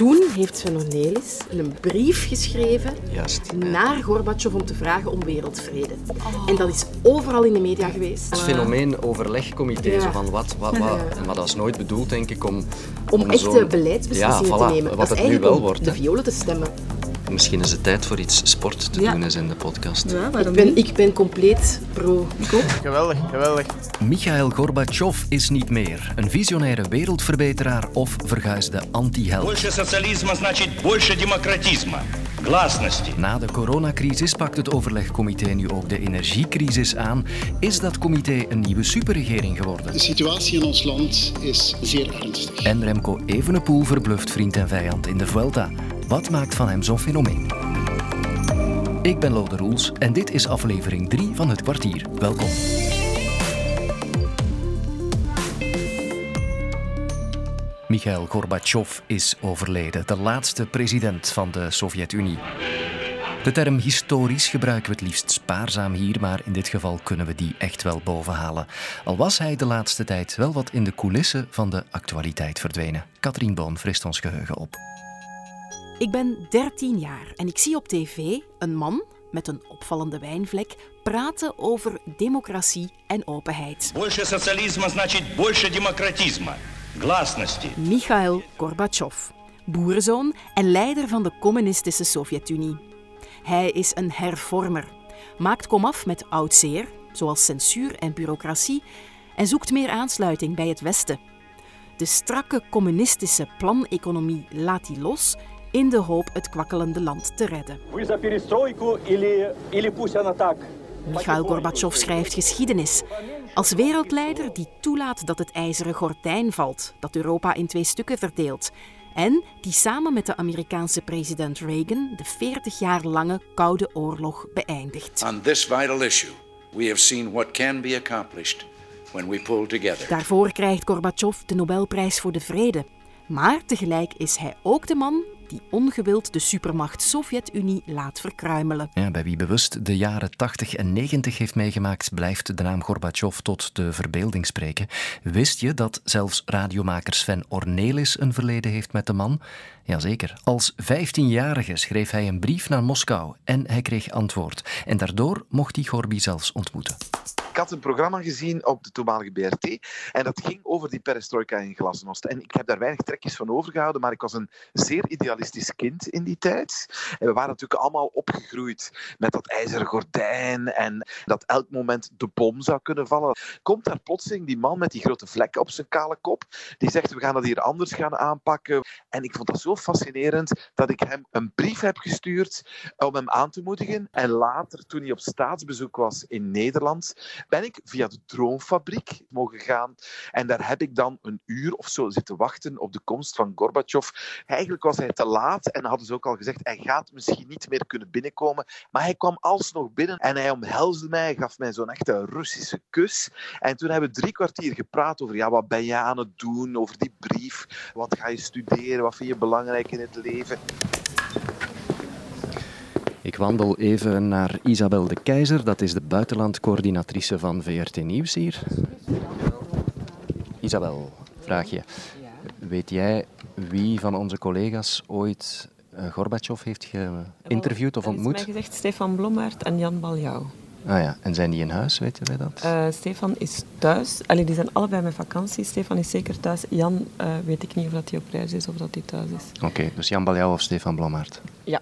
toen heeft Sven Ornelis een brief geschreven Juist. naar Gorbachev om te vragen om wereldvrede. En dat is overal in de media geweest. Het fenomeen overlegcomité, Ja. zo van wat, wat, wat. Ja. Maar dat is nooit bedoeld, denk ik, om... Om echte beleidsbeslissingen Ja, te nemen. Wat dat is het nu wel om wordt. de violen te stemmen. Misschien is het tijd voor iets sport te doen in de podcast. Ik, ben, ik ben compleet pro. Geweldig, geweldig. Michail Gorbachev is niet meer. Een visionaire wereldverbeteraar of verguisde anti-held. Na de coronacrisis pakt het overlegcomité nu ook de energiecrisis aan. Is dat comité een nieuwe superregering geworden? De situatie in ons land is zeer ernstig. En Remco Evenepoel verbluft vriend en vijand in de Vuelta. Wat maakt van hem zo'n fenomeen? Ik ben Lode Roels en dit is aflevering 3 van Het Kwartier. Welkom. Mikhail Gorbachev is overleden, de laatste president van de Sovjet-Unie. De term historisch gebruiken we het liefst spaarzaam hier, maar in dit geval kunnen we die echt wel bovenhalen. Al was hij de laatste tijd wel wat in de coulissen van de actualiteit verdwenen. Katrien Boon frist ons geheugen op. Ik ben 13 jaar en ik zie op tv een man met een opvallende wijnvlek praten over democratie en openheid. Больше социализма значит больше демократизма, гласности. Mikhail Gorbachev, boerenzoon en leider van de communistische Sovjet-Unie. Hij is een hervormer, maakt komaf met oud zeer, zoals censuur en bureaucratie, en zoekt meer aansluiting bij het Westen. De strakke communistische planeconomie laat hij los in de hoop het kwakkelende land te redden. Michail Gorbachev schrijft geschiedenis. Als wereldleider die toelaat dat het ijzeren gordijn valt, dat Europa in twee stukken verdeelt. En die samen met de Amerikaanse president Reagan de 40 jaar lange Koude Oorlog beëindigt. On this vital issue, we have seen what can be accomplished when we pull together. Daarvoor krijgt Gorbachev de Nobelprijs voor de Vrede. Maar tegelijk is hij ook de man die ongewild de supermacht Sovjet-Unie laat verkruimelen. Ja, bij wie bewust de jaren 80 en 90 heeft meegemaakt, blijft de naam Gorbachev tot de verbeelding spreken. Wist je dat zelfs radiomaker Sven Ornelis een verleden heeft met de man? Jazeker. Als 15-jarige schreef hij een brief naar Moskou en hij kreeg antwoord. En daardoor mocht hij Gorby zelfs ontmoeten. Ik had een programma gezien op de toenmalige BRT en dat ging over die perestroika in Glasnost. En ik heb daar weinig trekjes van overgehouden, maar ik was een zeer idealistisch kind in die tijd. En we waren natuurlijk allemaal opgegroeid met dat ijzeren gordijn en dat elk moment de bom zou kunnen vallen. Komt daar plotseling die man met die grote vlek op zijn kale kop, die zegt we gaan dat hier anders gaan aanpakken. En ik vond dat zo fascinerend dat ik hem een brief heb gestuurd om hem aan te moedigen. En later, toen hij op staatsbezoek was in Nederland, ben ik via de Droomfabriek mogen gaan. En daar heb ik dan een uur of zo zitten wachten op de komst van Gorbachev. Eigenlijk was hij te laat en hadden ze ook al gezegd, hij gaat misschien niet meer kunnen binnenkomen. Maar hij kwam alsnog binnen en hij omhelsde mij, gaf mij zo'n echte Russische kus. En toen hebben we drie kwartier gepraat over, ja, wat ben je aan het doen, over die brief, wat ga je studeren, wat vind je belangrijk in het leven. Ik wandel even naar Isabel de Keizer, dat is de buitenlandcoördinatrice van VRT Nieuws hier. Isabel, vraag je. Weet jij wie van onze collega's ooit eh, Gorbachev heeft geïnterviewd of Er is mij ontmoet? gezegd Stefan Blommaert en Jan Baljouw. Ah ja, en zijn die in huis, weten wij dat? Eh, Stefan is thuis. Allee, die zijn allebei met vakantie. Stefan is zeker thuis. Jan eh, weet ik niet of dat hij op reis is of dat hij thuis is. Oké, dus Jan Baljouw of Stefan Blommaert. Ja.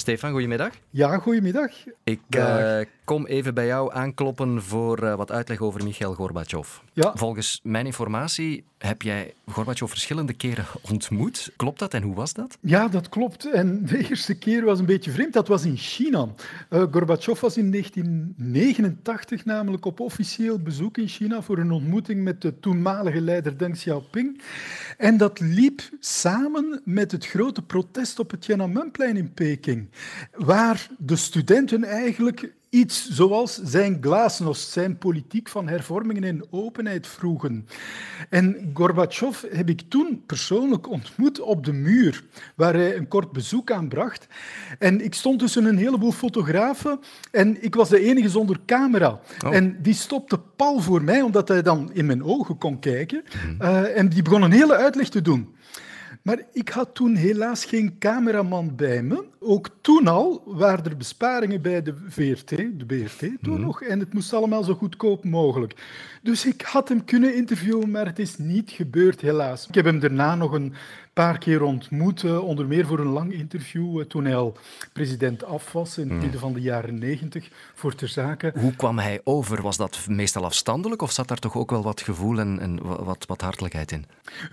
Stefan, goedemiddag. Ja, goedemiddag. Ik eh, kom even bij jou aankloppen voor eh, wat uitleg over Michail Gorbachev. Ja. Volgens mijn informatie heb jij Gorbachev verschillende keren ontmoet. Klopt dat en hoe was dat? Ja, dat klopt. En de eerste keer was een beetje vreemd. Dat was in China. Eh Gorbachev was in 1989 namelijk op officieel bezoek in China voor een ontmoeting met de toenmalige leider Deng Xiaoping. En dat liep samen met het grote protest op het Tiananmenplein in Peking, waar de studenten eigenlijk iets zoals zijn glasnost, zijn politiek van hervormingen en openheid vroegen. En Gorbachev heb ik toen persoonlijk ontmoet op de muur, waar hij een kort bezoek aan bracht. En ik stond tussen een heleboel fotografen en ik was de enige zonder camera. Oh. En die stopte pal voor mij, omdat hij dan in mijn ogen kon kijken. Eh, en die begon een hele uitleg te doen. Maar ik had toen helaas geen cameraman bij me. Ook toen al waren er besparingen bij de VRT, de BRT toen mhm. nog, en het moest allemaal zo goedkoop mogelijk. Dus ik had hem kunnen interviewen, maar het is niet gebeurd, helaas. Ik heb hem daarna nog een paar keer ontmoet, onder meer voor een lang interview, eh, toen hij al president af was in het hmm. midden van de jaren negentig, voor ter zake. Hoe kwam hij over? Was dat meestal afstandelijk of zat daar toch ook wel wat gevoel en, en wat, wat hartelijkheid in?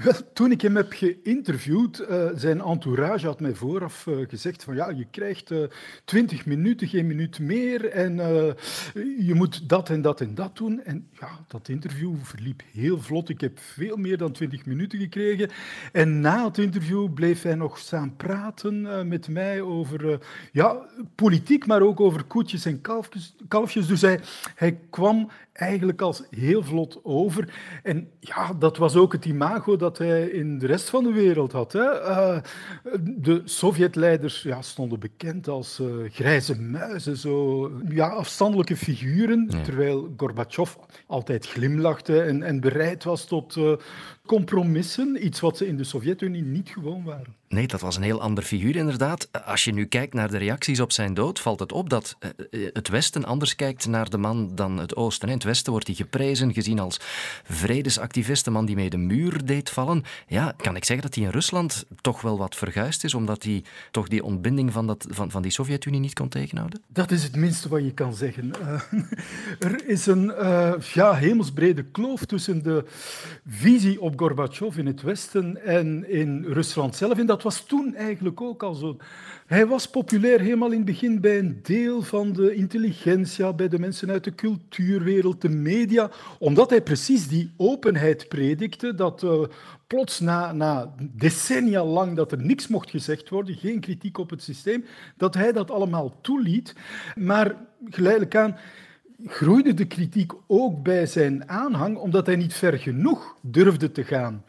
Wel, toen ik hem heb geïnterviewd, uh, zijn entourage had mij vooraf uh, gezegd van ja, je krijgt twintig minuten, geen minuut meer en je moet dat en dat en dat doen. En ja, dat interview verliep heel vlot. Ik heb veel meer dan twintig minuten gekregen. En na het interview bleef hij nog staan praten uh, met mij over uh, ja, politiek, maar ook over koetjes en kalfjes. kalfjes. Dus hij, hij kwam eigenlijk als heel vlot over. En ja, dat was ook het imago dat hij in de rest van de wereld had. Hè. Uh, de Sovjetleiders ja, stonden bekend als uh, grijze muizen, zo ja, afstandelijke figuren, terwijl Gorbachev altijd glimlachte en, en bereid was tot uh, compromissen, iets wat ze in de Sovjet-Unie niet gewoon waren. Nee, dat was een heel ander figuur inderdaad. Als je nu kijkt naar de reacties op zijn dood, valt het op dat het Westen anders kijkt naar de man dan het Oosten. In het Westen wordt hij geprezen, gezien als vredesactivist, een man die mee de muur deed vallen. Ja, kan ik zeggen dat hij in Rusland toch wel wat verguisd is, omdat hij toch die ontbinding van, dat, van, van die Sovjet-Unie niet kon tegenhouden? Dat is het minste wat je kan zeggen. Uh, er is een uh, ja, hemelsbrede kloof tussen de visie op Gorbachev in het Westen en in Rusland zelf. En dat was toen eigenlijk ook al zo. Hij was populair helemaal in het begin bij een deel van de intelligentia, bij de mensen uit de cultuurwereld, de media, omdat hij precies die openheid predikte, dat uh, plots na, na decennia lang dat er niks mocht gezegd worden, geen kritiek op het systeem, dat hij dat allemaal toeliet. Maar geleidelijk aan groeide de kritiek ook bij zijn aanhang, omdat hij niet ver genoeg durfde te gaan.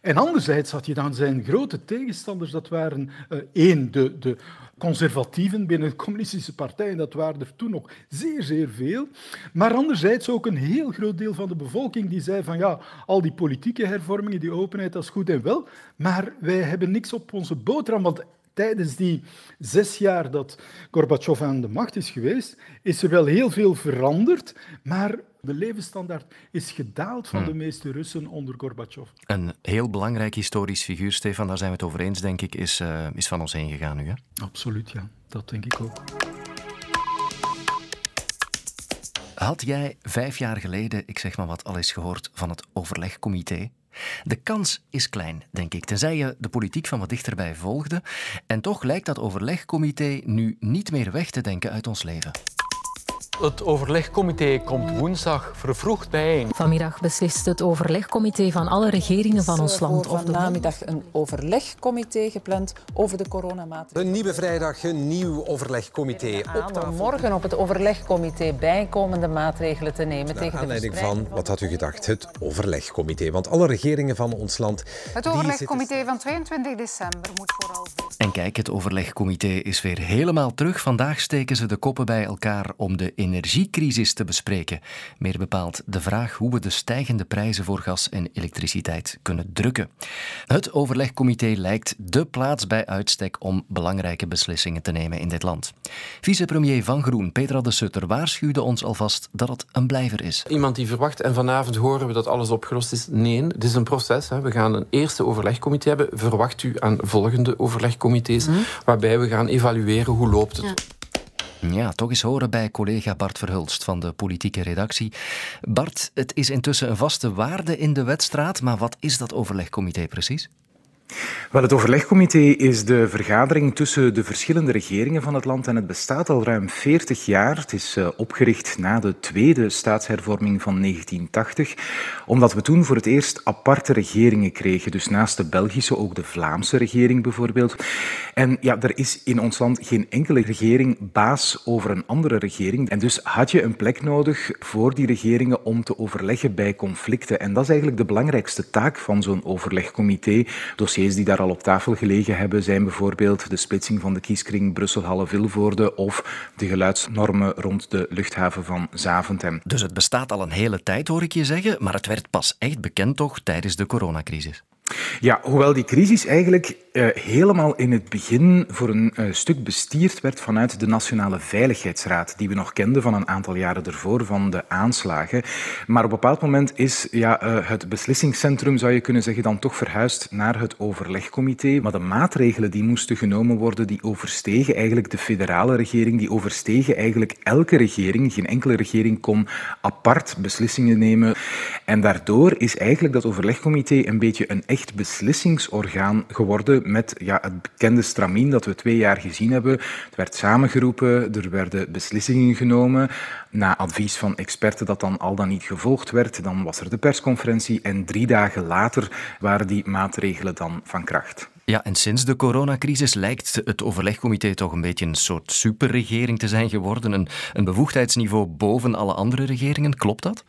En anderzijds had je dan zijn grote tegenstanders, dat waren uh, één, de, de conservatieven binnen de communistische partij, en dat waren er toen nog zeer, zeer veel. Maar anderzijds ook een heel groot deel van de bevolking die zei van ja, al die politieke hervormingen, die openheid, dat is goed en wel, maar wij hebben niks op onze boterham, want tijdens die zes jaar dat Gorbachev aan de macht is geweest, is er wel heel veel veranderd, maar de levensstandaard is gedaald van hmm. de meeste Russen onder Gorbachev. Een heel belangrijk historisch figuur, Stefan, daar zijn we het over eens, denk ik, is, uh, is van ons heen gegaan nu. Hè? Absoluut, ja. Dat denk ik ook. Had jij vijf jaar geleden, ik zeg maar wat, al eens gehoord van het overlegcomité? De kans is klein, denk ik, tenzij je de politiek van wat dichterbij volgde. En toch lijkt dat overlegcomité nu niet meer weg te denken uit ons leven. Het overlegcomité komt woensdag vervroegd bijeen. Vanmiddag beslist het overlegcomité van alle regeringen van ons land. Voor namiddag een overlegcomité gepland over de coronamaatregelen. Een nieuwe vrijdag, een nieuw overlegcomité. Op om morgen op het overlegcomité bijkomende maatregelen te nemen tegen de aanleiding van, wat had u gedacht, het overlegcomité. Want alle regeringen van ons land... Het overlegcomité van 22 december moet vooral... En kijk, het overlegcomité is weer helemaal terug. Vandaag steken ze de koppen bij elkaar om de energiecrisis te bespreken. Meer bepaald de vraag hoe we de stijgende prijzen voor gas en elektriciteit kunnen drukken. Het overlegcomité lijkt de plaats bij uitstek om belangrijke beslissingen te nemen in dit land. Vicepremier Van Groen, Petra de Sutter, waarschuwde ons alvast dat het een blijver is. Iemand die verwacht, en vanavond horen we dat alles opgelost is. Nee, het is een proces. Hè. We gaan een eerste overlegcomité hebben. Verwacht u aan volgende overlegcomité's, mhm. waarbij we gaan evalueren hoe loopt het. Ja, toch eens horen bij collega Bart Verhulst van de politieke redactie. Bart, het is intussen een vaste waarde in de wedstraat, maar wat is dat overlegcomité precies? Wel, het overlegcomité is de vergadering tussen de verschillende regeringen van het land en het bestaat al ruim 40 jaar. Het is uh, opgericht na de tweede staatshervorming van 1980, omdat we toen voor het eerst aparte regeringen kregen. Dus naast de Belgische ook de Vlaamse regering bijvoorbeeld. En ja, er is in ons land geen enkele regering baas over een andere regering. En dus had je een plek nodig voor die regeringen om te overleggen bij conflicten. En dat is eigenlijk de belangrijkste taak van zo'n overlegcomité. Dossier die daar al op tafel gelegen hebben zijn bijvoorbeeld de splitsing van de kieskring Brussel-Halle-Vilvoorde of de geluidsnormen rond de luchthaven van Zaventem. Dus het bestaat al een hele tijd, hoor ik je zeggen, maar het werd pas echt bekend toch tijdens de coronacrisis? Ja, hoewel die crisis eigenlijk uh, helemaal in het begin voor een uh, stuk bestierd werd vanuit de Nationale Veiligheidsraad, die we nog kenden van een aantal jaren ervoor, van de aanslagen. Maar op een bepaald moment is ja, uh, het beslissingscentrum, zou je kunnen zeggen, dan toch verhuisd naar het overlegcomité. Maar de maatregelen die moesten genomen worden, die overstegen eigenlijk de federale regering, die overstegen eigenlijk elke regering. Geen enkele regering kon apart beslissingen nemen. En daardoor is eigenlijk dat overlegcomité een beetje een echt beslissingsorgaan geworden met ja, het bekende stramien dat we twee jaar gezien hebben. Het werd samengeroepen, er werden beslissingen genomen. Na advies van experten dat dan al dan niet gevolgd werd, dan was er de persconferentie en drie dagen later waren die maatregelen dan van kracht. Ja, en sinds de coronacrisis lijkt het overlegcomité toch een beetje een soort superregering te zijn geworden. Een, een bevoegdheidsniveau boven alle andere regeringen. Klopt dat?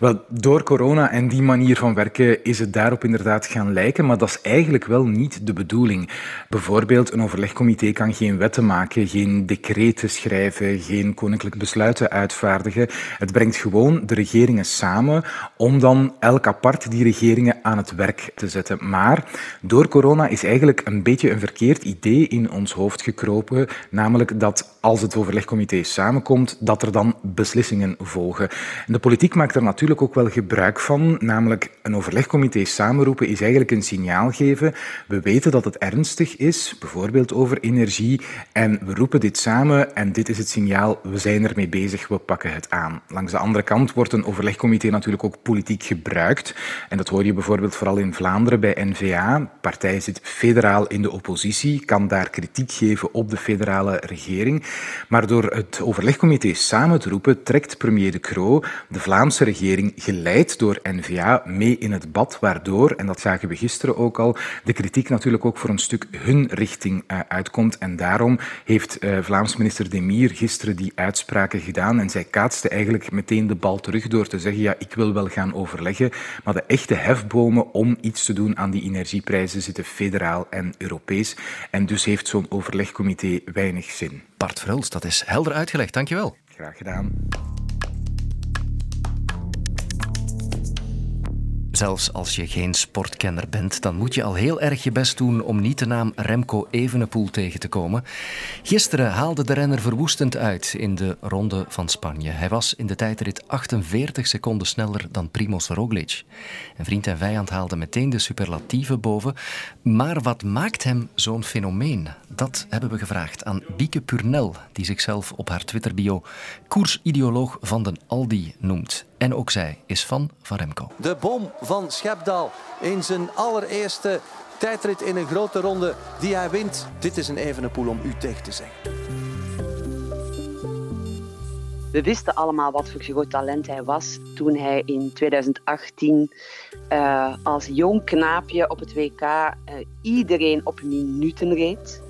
Wel, door corona en die manier van werken is het daarop inderdaad gaan lijken, maar dat is eigenlijk wel niet de bedoeling. Bijvoorbeeld, een overlegcomité kan geen wetten maken, geen decreten schrijven, geen koninklijke besluiten uitvaardigen. Het brengt gewoon de regeringen samen om dan elk apart die regeringen aan het werk te zetten. Maar door corona is eigenlijk een beetje een verkeerd idee in ons hoofd gekropen, namelijk dat als het overlegcomité samenkomt, dat er dan beslissingen volgen. En de politiek maakt er natuurlijk ook wel gebruik van, namelijk een overlegcomité samenroepen is eigenlijk een signaal geven. We weten dat het ernstig is, bijvoorbeeld over energie, en we roepen dit samen en dit is het signaal, we zijn ermee bezig, we pakken het aan. Langs de andere kant wordt een overlegcomité natuurlijk ook politiek gebruikt. En dat hoor je bijvoorbeeld vooral in Vlaanderen bij N-VA. Partij zit federaal in de oppositie, kan daar kritiek geven op de federale regering. Maar door het overlegcomité samen te roepen, trekt premier De Croo de Vlaamse regering, geleid door N-VA, mee in het bad, waardoor, en dat zagen we gisteren ook al, de kritiek natuurlijk ook voor een stuk hun richting uh, uitkomt. En daarom heeft uh, Vlaams minister Demir gisteren die uitspraken gedaan en zij kaatste eigenlijk meteen de bal terug door te zeggen, ja, ik wil wel gaan overleggen, maar de echte hefbomen om iets te doen aan die energieprijzen zitten federaal en Europees. En dus heeft zo'n overlegcomité weinig zin. Bart Verhulst, dat is helder uitgelegd. Dankjewel. Graag gedaan. Zelfs als je geen sportkenner bent, dan moet je al heel erg je best doen om niet de naam Remco Evenepoel tegen te komen. Gisteren haalde de renner verwoestend uit in de ronde van Spanje. Hij was in de tijdrit 48 seconden sneller dan Primoz Roglic. En vriend en vijand haalden meteen de superlatieven boven. Maar wat maakt hem zo'n fenomeen? Dat hebben we gevraagd aan Bieke Purnell, die zichzelf op haar Twitter-bio koersideoloog van den Aldi noemt. En ook zij is fan van Remco. De bom van Schepdaal in zijn allereerste tijdrit in een grote ronde die hij wint. Dit is een evenepoel om u tegen te zeggen. We wisten allemaal wat voor groot talent hij was toen hij in 2018 uh, als jong knaapje op het WK uh, iedereen op minuten reed.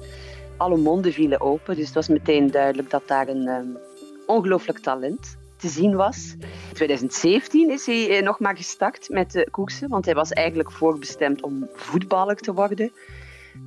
Alle monden vielen open, dus het was meteen duidelijk dat daar een um, ongelooflijk talent te zien was. In 2017 is hij nog maar gestart met de koersen, want hij was eigenlijk voorbestemd om voetballer te worden.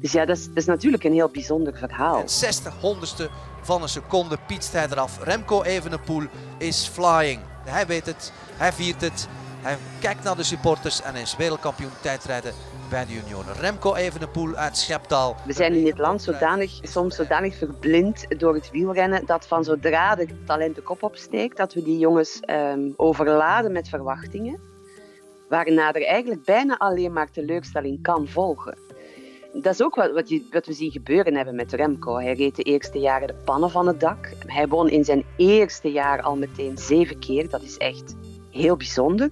Dus ja, dat is, dat is natuurlijk een heel bijzonder verhaal. En 60 honderdste van een seconde pietst hij eraf. Remco Evenepoel is flying. Hij weet het, hij viert het. Hij kijkt naar de supporters en is wereldkampioen tijdrijden bij de junioren. Remco Evenepoel uit Schepdaal. We zijn in dit land zodanig, soms zodanig verblind door het wielrennen dat van zodra de talent de kop opsteekt, dat we die jongens um, overladen met verwachtingen, waarna er eigenlijk bijna alleen maar teleurstelling kan volgen. Dat is ook wat, wat, wat we zien gebeuren hebben met Remco. Hij reed de eerste jaren de pannen van het dak. Hij won in zijn eerste jaar al meteen zeven keer. Dat is echt heel bijzonder.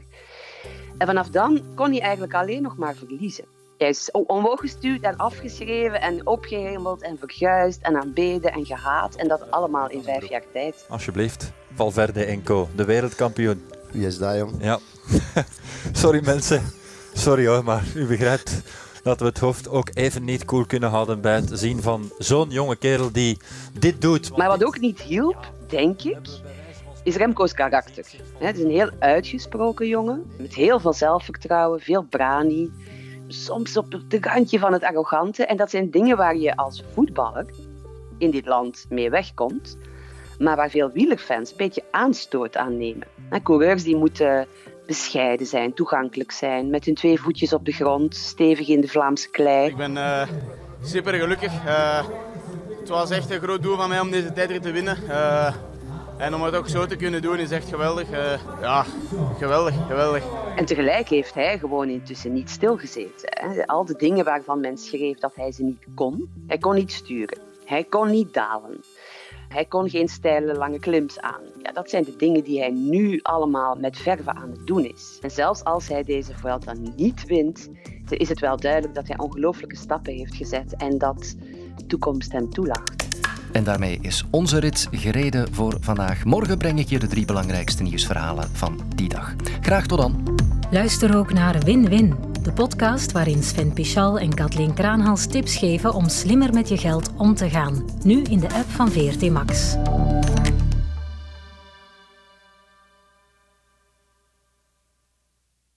En vanaf dan kon hij eigenlijk alleen nog maar verliezen. Hij is omhoog gestuurd en afgeschreven en opgehemeld en verguisd en aanbeden en gehaat. En dat allemaal in vijf jaar tijd. Alsjeblieft, Valverde Enco, de wereldkampioen. Wie is dat, jong? Ja. Sorry mensen. Sorry hoor, maar u begrijpt dat we het hoofd ook even niet cool kunnen houden bij het zien van zo'n jonge kerel die dit doet. Maar wat ook niet hielp, denk ik, is Remco's karakter. Het is een heel uitgesproken jongen, met heel veel zelfvertrouwen, veel brani, soms op het randje van het arrogante. En dat zijn dingen waar je als voetballer in dit land mee wegkomt, maar waar veel wielerfans een beetje aanstoot aan nemen. Coureurs die moeten bescheiden zijn, toegankelijk zijn, met hun twee voetjes op de grond, stevig in de Vlaamse klei. Ik ben uh, super gelukkig. Uh, het was echt een groot doel van mij om deze tijdrit te winnen. Uh, en om het ook zo te kunnen doen is echt geweldig. ja, geweldig, geweldig. En tegelijk heeft hij gewoon intussen niet stilgezeten. Al de dingen waarvan men schreef dat hij ze niet kon. Hij kon niet sturen. Hij kon niet dalen. Hij kon geen steile lange klims aan. Ja, dat zijn de dingen die hij nu allemaal met verve aan het doen is. En zelfs als hij deze Vuelta niet wint, is het wel duidelijk dat hij ongelooflijke stappen heeft gezet en dat de toekomst hem toelacht. En daarmee is onze rit gereden voor vandaag. Morgen breng ik je de drie belangrijkste nieuwsverhalen van die dag. Graag tot dan. Luister ook naar Win-Win, de podcast waarin Sven Pichal en Kathleen Kraanhals tips geven om slimmer met je geld om te gaan. Nu in de app van VRT Max.